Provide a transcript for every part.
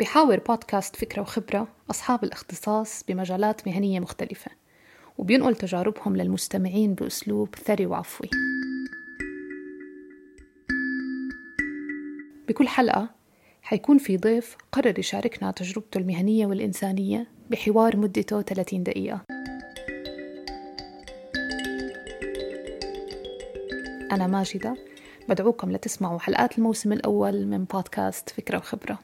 بحاور بودكاست فكرة وخبرة أصحاب الاختصاص بمجالات مهنية مختلفة وبينقل تجاربهم للمستمعين بأسلوب ثري وعفوي. بكل حلقة حيكون في ضيف قرر يشاركنا تجربته المهنية والإنسانية بحوار مدته 30 دقيقة. أنا ماجدة بدعوكم لتسمعوا حلقات الموسم الأول من بودكاست فكرة وخبرة.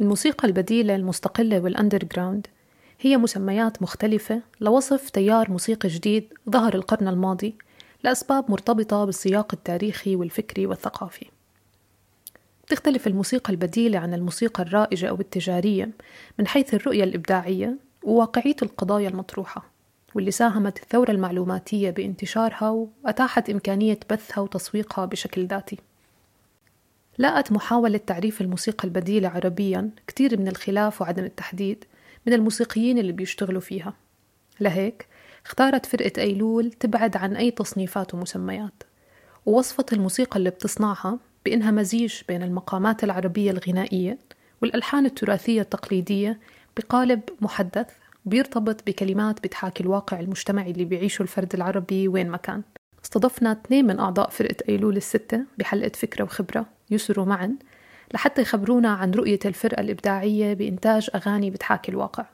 الموسيقى البديلة المستقلة والأندر جراوند هي مسميات مختلفة لوصف تيار موسيقي جديد ظهر القرن الماضي لأسباب مرتبطة بالسياق التاريخي والفكري والثقافي. تختلف الموسيقى البديلة عن الموسيقى الرائجة أو التجارية من حيث الرؤية الإبداعية وواقعية القضايا المطروحة واللي ساهمت الثورة المعلوماتية بانتشارها وأتاحت إمكانية بثها وتسويقها بشكل ذاتي. لاقت محاولة تعريف الموسيقى البديلة عربيا كتير من الخلاف وعدم التحديد من الموسيقيين اللي بيشتغلوا فيها. لهيك اختارت فرقة أيلول تبعد عن أي تصنيفات ومسميات ووصفت الموسيقى اللي بتصنعها بإنها مزيج بين المقامات العربية الغنائية والألحان التراثية التقليدية بقالب محدث بيرتبط بكلمات بتحاكي الواقع المجتمعي اللي بيعيشه الفرد العربي وين ما كان. استضفنا اثنين من أعضاء فرقة أيلول الستة بحلقة فكرة وخبرة. يسروا معا لحتى يخبرونا عن رؤية الفرقة الإبداعية بإنتاج أغاني بتحاكي الواقع.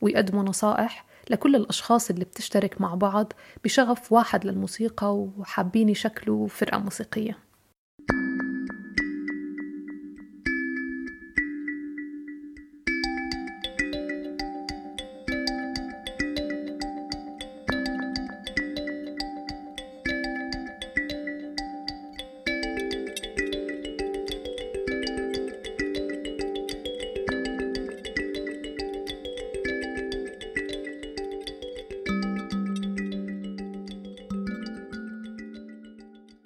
ويقدموا نصائح لكل الأشخاص اللي بتشترك مع بعض بشغف واحد للموسيقى وحابين يشكلوا فرقة موسيقية.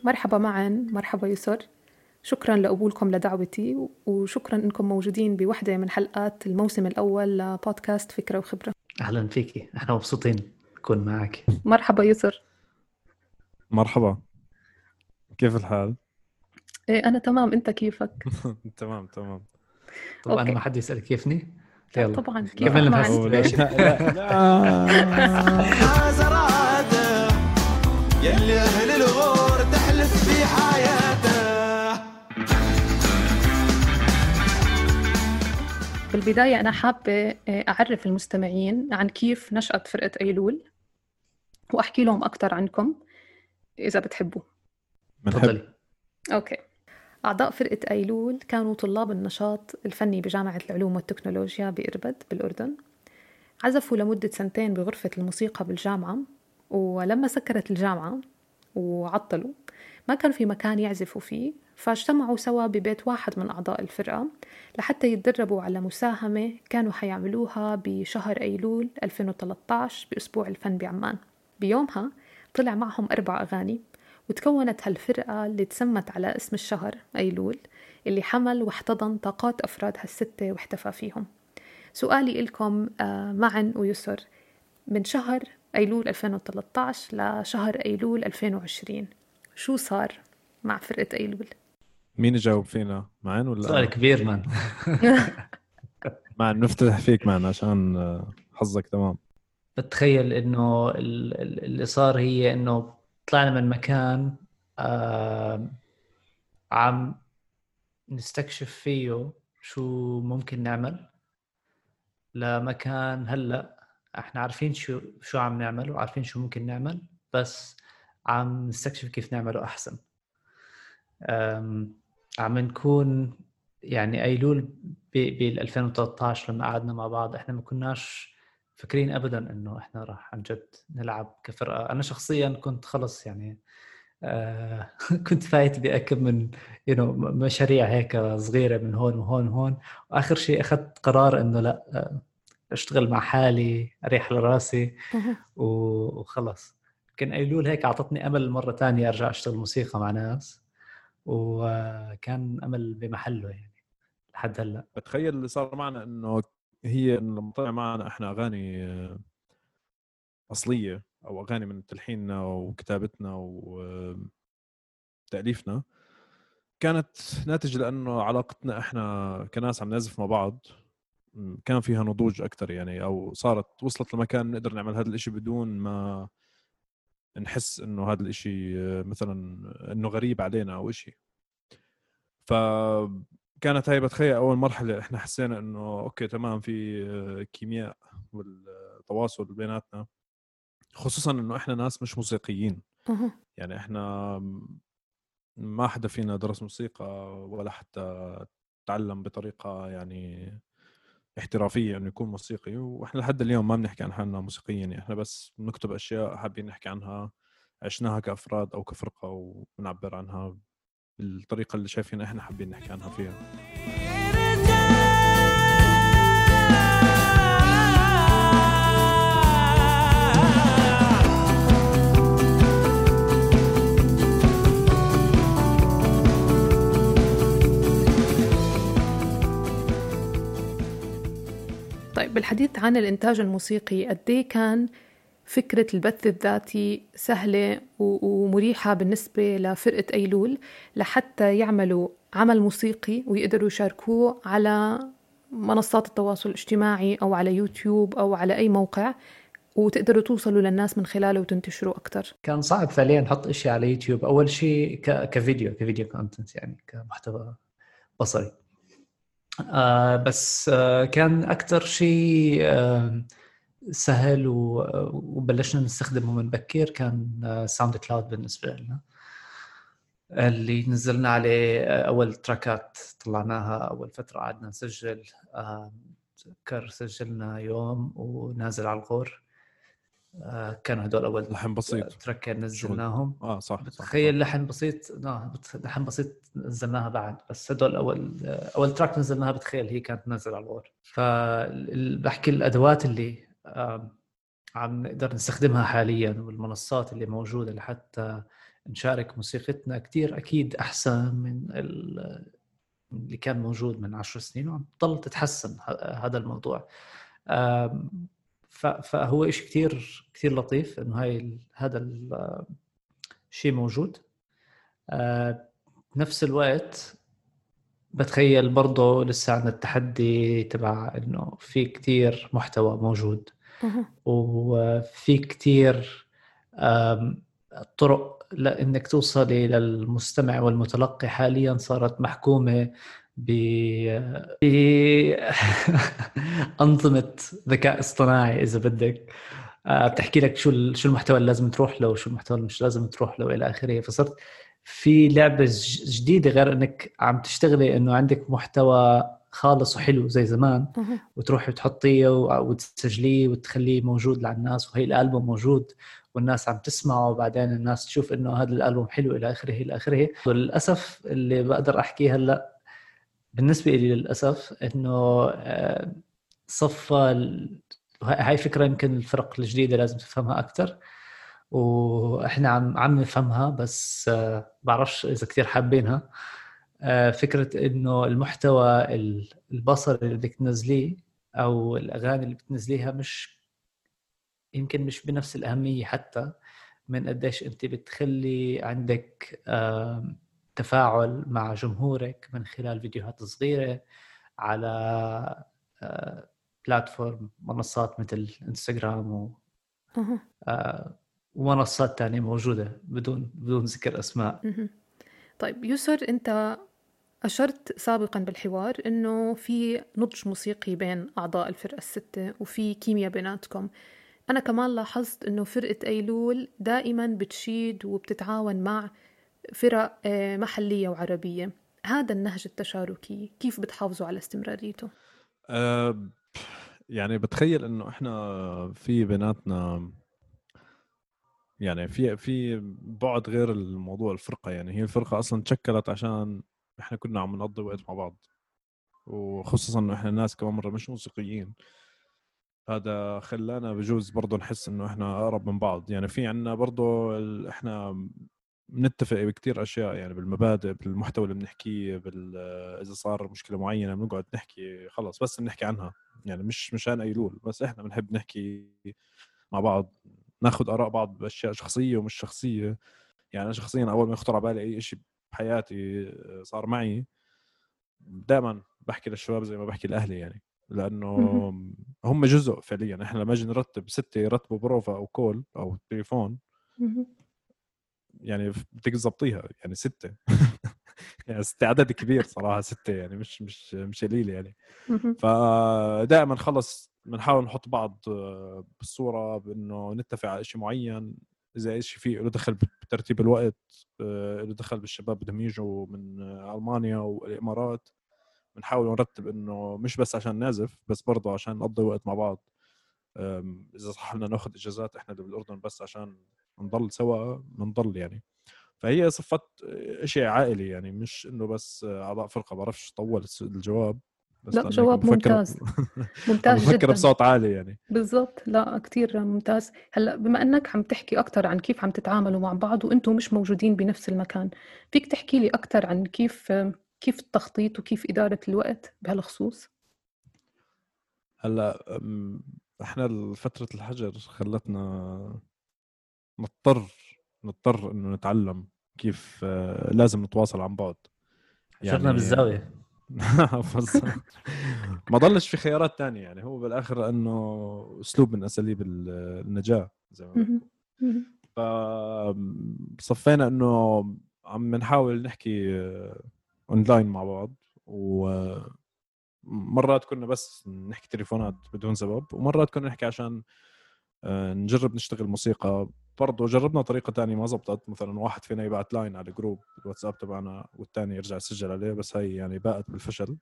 مرحبا معا مرحبا يسر. شكرا لقبولكم لدعوتي وشكرا إنكم موجودين بوحدة من حلقات الموسم الأول لبودكاست فكرة وخبرة. أهلا فيكي. إحنا مبسوطين نكون معك مرحبا يسر. مرحبا. كيف الحال؟ إيه أنا تمام. أنت كيفك؟ تمام تمام. طب أنا ما حد يسأل كيفني؟ يلا. طبعا. كيف لا لا لا. يلي أهل الغور بالبداية أنا حابة آه، أعرف المستمعين عن كيف نشأت فرقة أيلول وأحكي لهم أكثر عنكم إذا بتحبوا. تفضلي. أوكي. أعضاء فرقة أيلول كانوا طلاب النشاط الفني بجامعة العلوم والتكنولوجيا بإربد بالأردن. عزفوا لمدة سنتين بغرفة الموسيقى بالجامعة ولما سكرت الجامعة وعطلوا ما كان في مكان يعزفوا فيه فاجتمعوا سوا ببيت واحد من أعضاء الفرقة لحتى يتدربوا على مساهمة كانوا حيعملوها بشهر أيلول 2013 بأسبوع الفن بعمان. بيومها طلع معهم أربع أغاني وتكونت هالفرقة اللي تسمت على اسم الشهر أيلول اللي حمل واحتضن طاقات أفراد هالستة واحتفى فيهم. سؤالي إلكم آه، معا ويسر من شهر أيلول 2013 لشهر أيلول 2020 شو صار مع فرقة أيلول؟ مين يجاوب فينا؟ معن ولا سؤال كبير مان معن نفتح فيك معن عشان آه، حظك تمام بتخيل إنه اللي صار هي إنه طلعنا من مكان عم نستكشف فيه شو ممكن نعمل لمكان هلأ إحنا عارفين شو شو عم نعمل وعارفين شو ممكن نعمل بس عم نستكشف كيف نعمله أحسن. عم نكون يعني ايلول بال 2013 لما قعدنا مع بعض إحنا ما كناش فاكرين ابدا إنه إحنا راح عن جد نلعب كفرقة. أنا شخصيا كنت خلص يعني آه كنت فايت بأكم من you know, مشاريع هيك صغيرة من هون وهون وهون. وآخر شيء أخذت قرار إنه لأ آه أشتغل مع حالي أريح لراسي وخلص. يمكن ايلول هيك أعطتني أمل مرة ثانية أرجع أشتغل موسيقى مع ناس وكان أمل بمحله يعني لحد هلأ. بتخيل اللي صار معنا إنه هي لما طلع معنا إحنا أغاني أصلية أو أغاني من تلحيننا وكتابتنا وتاليفنا كانت ناتج لأنه علاقتنا إحنا كناس عم نعزف مع بعض كان فيها نضوج أكثر يعني أو صارت وصلت لمكان نقدر نعمل هذا الإشي بدون ما نحس إنه هذا الإشي آه، مثلا إنه غريب علينا أو إشي. فكانت هاي بتخيل أول مرحلة إحنا حسينا إنه أوكي تمام في آه، كيمياء والتواصل بيناتنا. خصوصا إنه إحنا ناس مش موسيقيين. يعني إحنا ما حدا فينا درس موسيقى ولا حتى تعلم بطريقة يعني احترافية إنه يكون موسيقي وإحنا لحد اليوم ما بنحكي عن حالنا موسيقيين يعني إحنا بس بنكتب أشياء حابين نحكي عنها عشناها كأفراد أو كفرقة وبنعبر عنها بالطريقة اللي شايفين إحنا حابين نحكي عنها فيها. بالحديث عن الإنتاج الموسيقي قد إيه كان فكرة البث الذاتي سهلة ومريحة بالنسبة لفرقة أيلول لحتى يعملوا عمل موسيقي ويقدروا يشاركوه على منصات التواصل الاجتماعي أو على يوتيوب أو على أي موقع وتقدروا توصلوا للناس من خلاله وتنتشروا أكتر كان صعب فعليا نحط إشي على يوتيوب أول شيء. ك video ك video content يعني كمحتوى بصري آه بس آه كان أكثر شيء آه سهل و... وبلشنا نستخدمه من بكير كان آه ساوند كلاود بالنسبة لنا. اللي نزلنا عليه آه، أول track ات طلعناها أول فترة قعدنا نسجل آه، تذكر سجلنا يوم ونازل على الغور. آه، كانوا هدول أول لحن بسيط. track ين نزلناهم. آه صح بتخيل لحن بسيط لا لحن بسيط نزلناها بعد بس هدول أول أول تراك نزلناها بتخيل هي كانت نازلة على الغور فبحكي الأدوات اللي عم نقدر نستخدمها حاليا والمنصات اللي موجودة لحتى نشارك موسيقتنا كتير أكيد أحسن من ال- اللي كان موجود من عشر سنين وعم تضل تتحسن هذا الموضوع. فهو إشي كتير كتير لطيف إنه هاي هذا ال- الشيء موجود. آه، بنفس الوقت بتخيل برضه لسه عندنا التحدي تبع إنه في كتير محتوى موجود. وفي كتير آم، طرق لإنك توصلي للمستمع والمتلقي. حاليا صارت محكومة ب بأنظمة ذكاء اصطناعي إذا بدك. آه، بتحكي لك شو شو المحتوى اللي لازم تروح له وشو المحتوى اللي مش لازم تروح له إلى آخره. فصرت في لعبة ج- جديدة غير إنك عم تشتغلي إنه عندك محتوى خالص وحلو زي زمان. وتروحي وتحطيه و- وتسجليه وتخليه موجود للناس وهي الألبوم موجود والناس عم تسمعه وبعدين الناس تشوف إنه هذا الألبوم حلو إلى آخره إلى آخره. وللاسف اللي بقدر احكيه هلأ بالنسبة لي للأسف إنه آه، صفى هاي فكرة يمكن الفرق الجديدة لازم تفهمها أكثر وإحنا عم عم نفهمها بس آه، بعرفش إذا كثير حابينها. آه، فكرة إنه المحتوى ال- البصري اللي بدك تنزليه أو الأغاني اللي بتنزليها مش يمكن مش بنفس الأهمية حتى من قديش أنت بتخلي عندك آم، تفاعل مع جمهورك من خلال فيديوهات صغيرة على آه، بلاتفورم منصات مثل إنستغرام و. آه، ومنصات تانية موجودة بدون بدون ذكر أسماء. طيب يسر أنت أشرت سابقا بالحوار إنه في نضج موسيقي بين أعضاء الفرقة الستة وفي كيمياء بيناتكم أنا كمان لاحظت إنه فرقة أيلول دائما بتشيد وبتتعاون مع فرق آه، محلية وعربية. هذا النهج التشاركي كيف بتحافظوا على استمراريته؟ أه يعني بتخيل إنه إحنا في بيناتنا يعني في في بعد غير الموضوع الفرقة. يعني هي الفرقة أصلا تشكلت عشان إحنا كنا عم نقضي وقت مع بعض. وخصوصا إنه إحنا ناس كمان مرة مش موسيقيين. هذا خلانا بجوز برضه نحس إنه إحنا أقرب من بعض. يعني في عنا برضه إحنا بنتفق بكتير أشياء يعني بالمبادئ بالمحتوى اللي بنحكيه بال إذا صار مشكلة معينة بنقعد نحكي خلص بس بنحكي عنها. يعني مش مشان ايلول بس إحنا بنحب نحكي مع بعض ناخذ آراء بعض بأشياء شخصية ومش شخصية. يعني أنا شخصيا أول ما يخطر على بالي أي شيء بحياتي آه، صار معي دائما بحكي للشباب زي ما بحكي لأهلي يعني. لأنه هم جزء فعليا. إحنا لما نجي نرتب ستة يرتبوا بروفا أو call أو تليفون يعني بدك تظبطيها يعني ستة. يعني ستة عدد كبير صراحة ستة يعني مش مش مش قليل يعني. فدائما خلص بنحاول نحط بعض بالصورة بإنه نتفق على شيء معين. إذا شيء فيه له دخل بترتيب الوقت آه، له دخل بالشباب بدهم يجوا من ألمانيا والإمارات. بنحاول نرتب إنه مش بس عشان نازف بس برضه عشان نقضي وقت مع بعض. إذا صح لنا ناخذ إجازات إحنا اللي بالأردن بس عشان نضل سوا بنضل يعني. فهي صفت شيء عائلي يعني مش إنه بس أعضاء فرقة بعرفش طول الجواب بس لا جواب ممتاز. ممتاز جدا. بفكر بصوت عالي يعني. بالضبط. لا كثير ممتاز. هلأ بما إنك عم تحكي أكثر عن كيف عم تتعاملوا مع بعض وأنتم مش موجودين بنفس المكان فيك تحكي لي أكثر عن كيف كيف التخطيط وكيف إدارة الوقت بهالخصوص؟ هلأ إحنا فترة الحجر خلتنا نضطر نضطر إنه نتعلم كيف آه، لازم نتواصل عن بعد. يعني بالزاوية. ما ضلش في خيارات تانية يعني هو بالآخر إنه أسلوب من أساليب النجاة زي ما فصفينا إنه عم نحاول نحكي اونلاين مع بعض ومرات كنا بس نحكي تليفونات بدون سبب ومرات كنا نحكي عشان آه، نجرب نشتغل موسيقى. برضه جربنا طريقة تانية ما زبطت. مثلا واحد فينا يبعت line على group الواتساب تبعنا والتاني يرجع يسجل عليه بس هي يعني باءت بالفشل.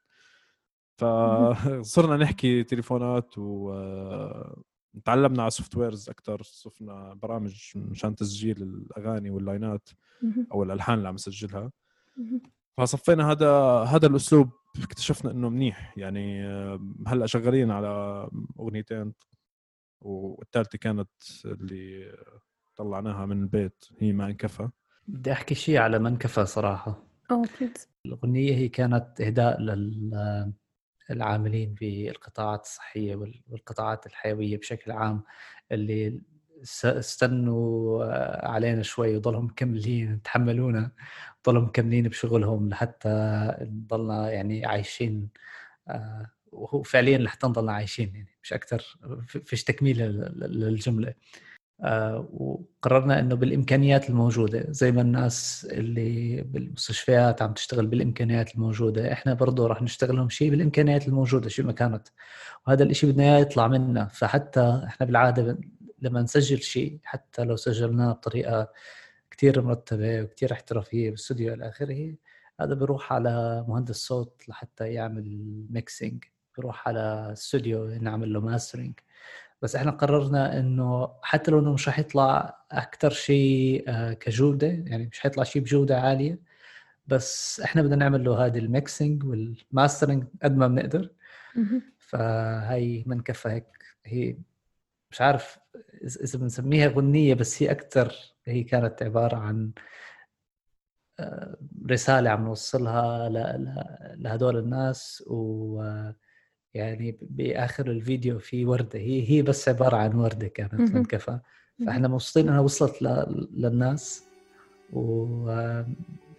فصرنا نحكي تليفونات و تعلمنا على softwares أكثر صفينا برامج مشان تسجيل الأغاني وال line ات أو الألحان اللي عم نسجلها فصفينا هذا هذا الأسلوب. اكتشفنا إنه منيح. يعني هلأ شغالين على أغنيتين والثالثه كانت اللي طلعناها من البيت هي ما انكفى. بدي أحكي شيء على ما انكفى صراحة. آه الأغنية هي كانت إهداء للعاملين بالقطاعات الصحية والقطاعات الحيوية بشكل عام اللي استنوا علينا شوي وضلهم مكملين تحملونا. ضلهم مكملين بشغلهم لحتى نضلنا يعني عايشين آه، وهو فعليا لحتى نضلنا عايشين يعني مش أكثر فيش تكميل للجملة. آه، وقررنا إنه بالإمكانيات الموجودة زي ما الناس اللي بالمستشفيات عم تشتغل بالإمكانيات الموجودة إحنا برضه راح نشتغل لهم شيء بالإمكانيات الموجودة شيء ما كانت. وهذا الشيء بدنا إياه يطلع منا. فحتى إحنا بالعادة لما نسجل شيء حتى لو سجلناه بطريقة كثير مرتبة وكثير احترافية بالاستوديو إلى آخره هذا بيروح على مهندس صوت لحتى يعمل mixing بيروح على استوديو نعمل له mastering بس إحنا قررنا إنه حتى لو إنه مش راح يطلع أكثر شيء آه، كجودة يعني مش حيطلع شيء بجودة عالية بس إحنا بدنا نعمل له هذه ال mixing وال mastering قد ما بنقدر. فهي من كفى هيك هي مش عارف إذا بنسميها غنية بس هي أكثر هي كانت عبارة عن آه، رسالة عم نوصلها لهدول الناس و يعني بآخر الفيديو في وردة هي هي بس عبارة عن وردة كانت من كفى فإحنا مبسوطين انها وصلت للناس و...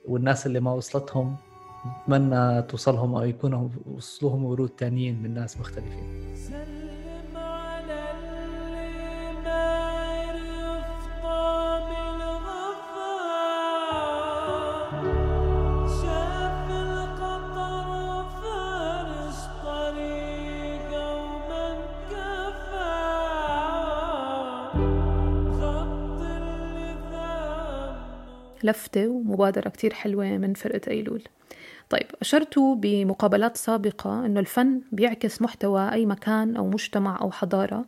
والناس اللي ما وصلتهم نتمنى توصلهم أو يكونوا وصلوهم ورود تانيين من ناس مختلفين. لفتة ومبادرة كتير حلوة من فرقة أيلول. طيب أشرتوا بمقابلات سابقة أنه الفن بيعكس محتوى أي مكان أو مجتمع أو حضارة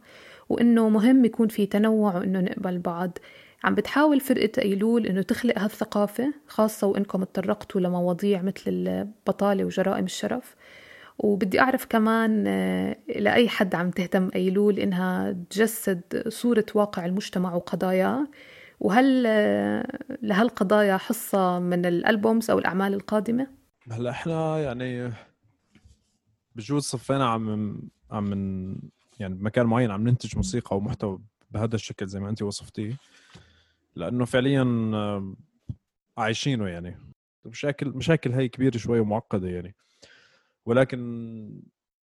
وأنه مهم يكون في تنوع وأنه نقبل بعض. عم بتحاول فرقة أيلول أنه تخلق هالثقافة خاصة وإنكم تطرقتوا لمواضيع مثل البطالة وجرائم الشرف. وبدي أعرف كمان آه، لأي حد عم تهتم أيلول إنها تجسد صورة واقع المجتمع وقضاياه؟ وهل لهالقضايا حصة من الألبومز أو الأعمال القادمة؟ هلا إحنا يعني بجوز صفينا عم عم يعني بمكان معين عم ننتج موسيقى ومحتوى بهذا الشكل زي ما انت وصفتيه لأنه فعليا آه، عايشينه يعني مشاكل مشاكل هي كبيرة شوي ومعقدة يعني ولكن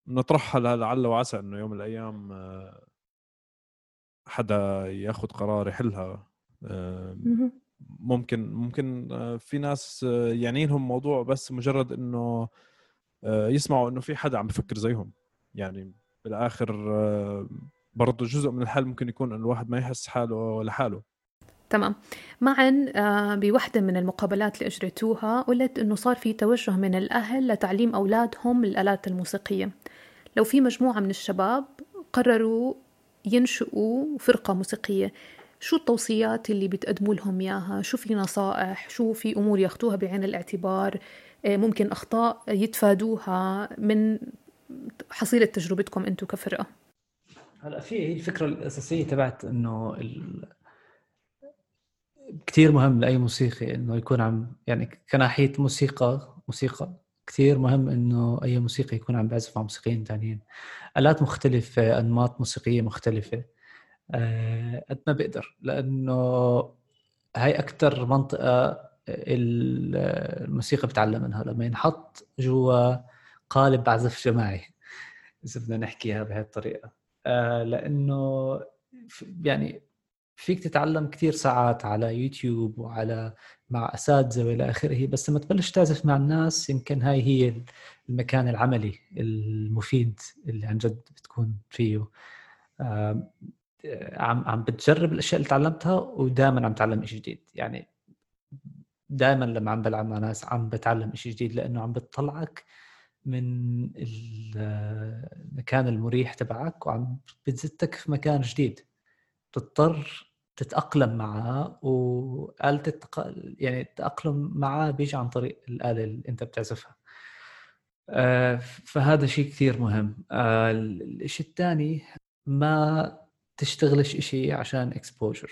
نطرحها لعل وعسى إنه يوم من الأيام آه، حدا ياخذ قرار يحلها ممكن ممكن في ناس يعني لهم موضوع بس مجرد إنه يسمعوا إنه في حدا عم بفكر زيهم. يعني بالآخر برضه جزء من الحل ممكن يكون إنه الواحد ما يحس حاله لحاله. تمام. معا آه، بوحدة من المقابلات اللي أجريتوها قلت إنه صار في توجه من الأهل لتعليم أولادهم الآلات الموسيقية. لو في مجموعة من الشباب قرروا ينشئوا فرقة موسيقية شو التوصيات اللي بتقدموا لهم إياها؟ شو في نصائح؟ شو في أمور ياخدوها بعين الاعتبار؟ آه، ممكن أخطاء يتفادوها من حصيلة تجربتكم أنتم كفرقة؟ هلا في الفكرة الأساسية تبعت إنه ال... كثير مهم لأي موسيقي إنه يكون عم يعني كناحية موسيقى موسيقى كثير مهم إنه أي موسيقي يكون عم بيعزف مع موسيقيين ثانيين آلات مختلفة أنماط موسيقية مختلفة. قد ما بقدر لأنه هاي أكثر منطقة الموسيقى بتعلم منها لما ينحط جوا قالب عزف جماعي. إذا بدنا نحكيها بهي الطريقة. آه، لأنه يعني فيك تتعلم كثير ساعات على يوتيوب وعلى مع أساتذة وإلى آخره بس لما تبلش تعزف مع الناس يمكن هاي هي المكان العملي المفيد اللي عن جد بتكون فيه. عم عم بتجرب الأشياء اللي تعلمتها ودائما عم تعلم شيء جديد. يعني دائما لما عم بلعب مع ناس عم بتعلم شيء جديد لأنه عم بتطلعك من المكان المريح تبعك وعم بتزتك في مكان جديد. تضطر تتأقلم معاه وآلة التق... يعني التأقلم معاه بيجي عن طريق الآلة اللي أنت بتعزفها. آه فهذا شيء كثير مهم. آه الشيء الثاني ما تشتغلش إشي عشان exposure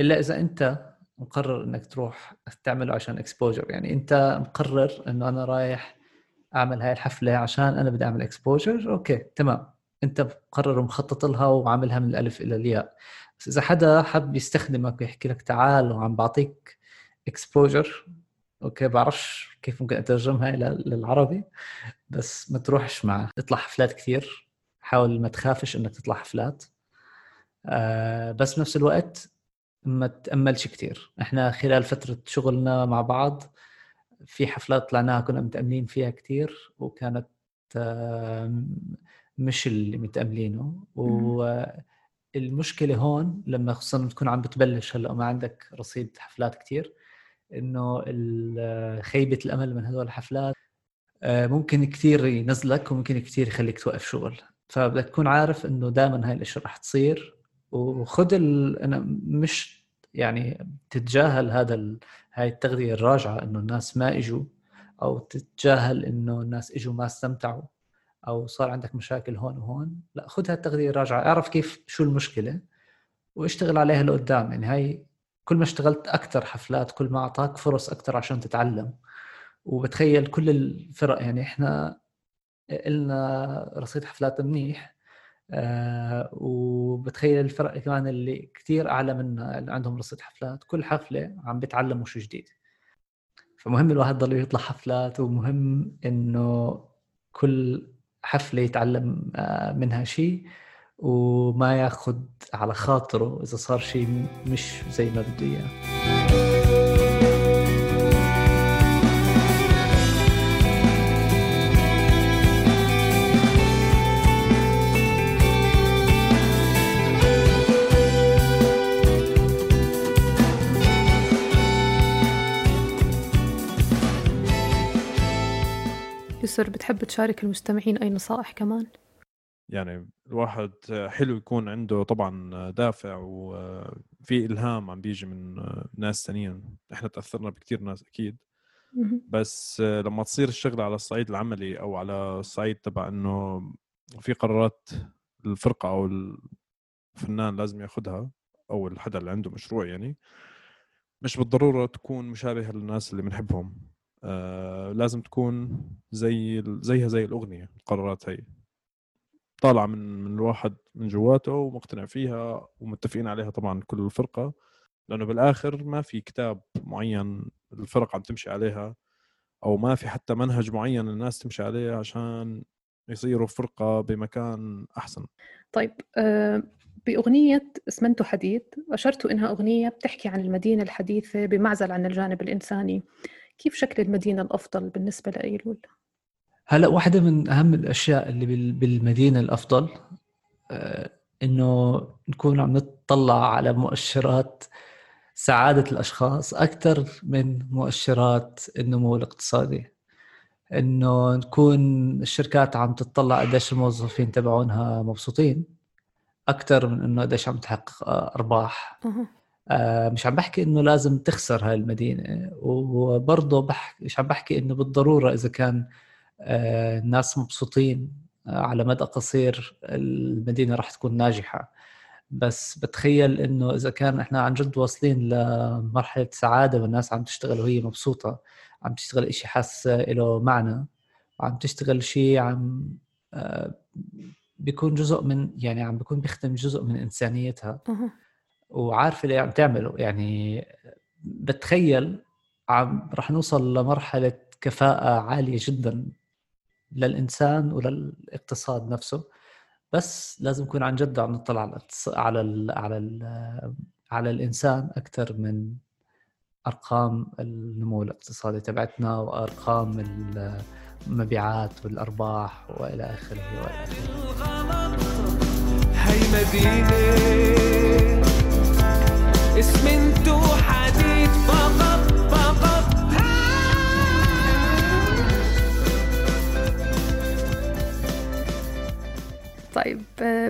إلا إذا أنت مقرر إنك تروح تعمله عشان exposure يعني أنت مقرر إنه أنا رايح أعمل هاي الحفلة عشان أنا بدي أعمل exposure okay تمام. أنت مقرر ومخطط لها وعاملها من الألف إلى الياء. بس إذا حدا حب يستخدمك ويحكي لك تعال وعم بعطيك exposure okay بعرفش كيف ممكن أترجمها إلى للعربي بس ما تروحش معه. اطلع حفلات كثير. حاول ما تخافش إنك تطلع حفلات. آه بس بنفس الوقت ما تأملش كثير إحنا خلال فترة شغلنا مع بعض في حفلات طلعناها كنا متأملين فيها كثير وكانت آه مش اللي متأملينه. والمشكلة هون لما خصوصا تكون عم بتبلش هلأ وما عندك رصيد حفلات كثير إنه خيبه الأمل من هدول الحفلات آه، ممكن كثير ينزلك وممكن كثير يخليك توقف شغل. فبدك تكون عارف إنه دائما هاي الأشياء رح تصير. وخذ ال... أنا مش يعني تتجاهل هذا ال... هاي التغذية الراجعة إنه الناس ما إجوا أو تتجاهل إنه الناس إجوا ما استمتعوا أو صار عندك مشاكل هون وهون. لا خذها التغذيه الراجعة. اعرف كيف شو المشكلة واشتغل عليها لقدام. يعني هاي كل ما اشتغلت أكثر حفلات كل ما أعطاك فرص أكثر عشان تتعلم. وبتخيل كل الفرق. يعني إحنا لنا رصيد حفلات منيح آه وبتخيل الفرق كمان اللي كثير أعلى منا اللي عندهم رصيد حفلات. كل حفلة عم بيتعلموا شيء جديد. فمهم الواحد ضل يطلع حفلات ومهم إنه كل حفلة يتعلم آه، منها شيء وما ياخذ على خاطره إذا صار شيء مش زي ما بده إياه. يسر بتحب تشارك المستمعين أي نصائح كمان؟ يعني الواحد حلو يكون عنده طبعا دافع وفي إلهام عم بيجي من ناس ثانيين إحنا تأثرنا بكثير ناس أكيد. بس لما تصير الشغلة على الصعيد العملي أو على الصعيد تبع إنه في قرارات الفرقة أو الفنان لازم ياخذها أو الحدا اللي عنده مشروع يعني مش بالضرورة تكون مشابهة للناس اللي بنحبهم. آه لازم تكون زي زيها زي الأغنية القرارات هي. طالعه من من الواحد من جواته ومقتنع فيها ومتفقين عليها طبعا كل الفرقة لأنه بالآخر ما في كتاب معين الفرق عم تمشي عليها أو ما في حتى منهج معين الناس تمشي عليه عشان يصيروا فرقة بمكان أحسن. طيب آه، بأغنية اسمنت حديد أشرت إنها أغنية بتحكي عن المدينة الحديثة بمعزل عن الجانب الإنساني. كيف شكل المدينة الأفضل بالنسبة لأيلول؟ هلا واحدة من أهم الأشياء اللي بالمدينة الأفضل آه، إنه نكون عم نطلع على مؤشرات سعادة الأشخاص أكثر من مؤشرات النمو الاقتصادي. إنه نكون الشركات عم تطلع قديش الموظفين تبعونها مبسوطين أكثر من إنه قديش عم تحقق أرباح. مش عم بحكي إنه لازم تخسر هاي المدينة وبرضه بحكي مش عم بحكي إنه بالضرورة إذا كان آه الناس مبسوطين آه على مدى قصير المدينة راح تكون ناجحة. بس بتخيل إنه إذا كان إحنا عن جد واصلين لمرحلة سعادة والناس عم تشتغل وهي مبسوطة عم تشتغل شيء حاسه له معنى وعم تشتغل شيء عم آه، بيكون جزء من يعني عم بيكون بيخدم جزء من إنسانيتها. وعارفه اللي عم تعمله. يعني بتخيل عم رح نوصل لمرحلة كفاءة عالية جدا للإنسان وللإقتصاد نفسه. بس لازم نكون عن جد عم نطلع على على على ال على الإنسان أكثر من أرقام النمو الاقتصادي تبعتنا وأرقام المبيعات والأرباح وإلى آخره وإلى آخره. اسمنتو حديد. فقط فقط طيب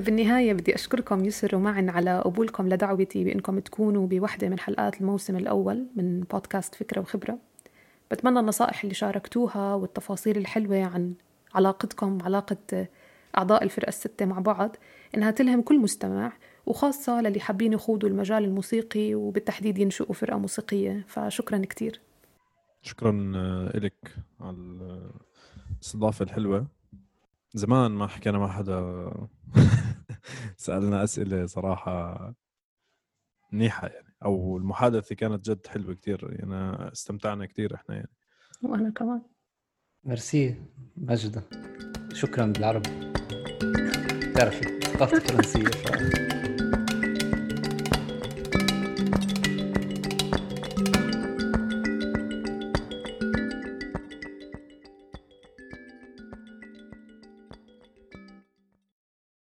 بالنهاية بدي أشكركم يسر ومعن على قبولكم لدعوتي بإنكم تكونوا بوحدة من حلقات الموسم الأول من بودكاست فكرة وخبرة. بتمنى النصائح اللي شاركتوها والتفاصيل الحلوة عن علاقتكم علاقة أعضاء الفرقة الستة مع بعض إنها تلهم كل مستمع وخاصة للي حابين يخوضوا المجال الموسيقي وبالتحديد ينشئوا فرقة موسيقية. فشكرا كتير. شكرا آه، لك على الاستضافة الحلوة. زمان ما حكينا مع حدا. سألنا أسئلة صراحة منيحه يعني أو المحادثة كانت جد حلوة كثير يعني استمتعنا كثير إحنا يعني. وأنا كمان. ميرسي مجد شكرا بالعربي. بتعرفي ثقافتي فرنسيه ف...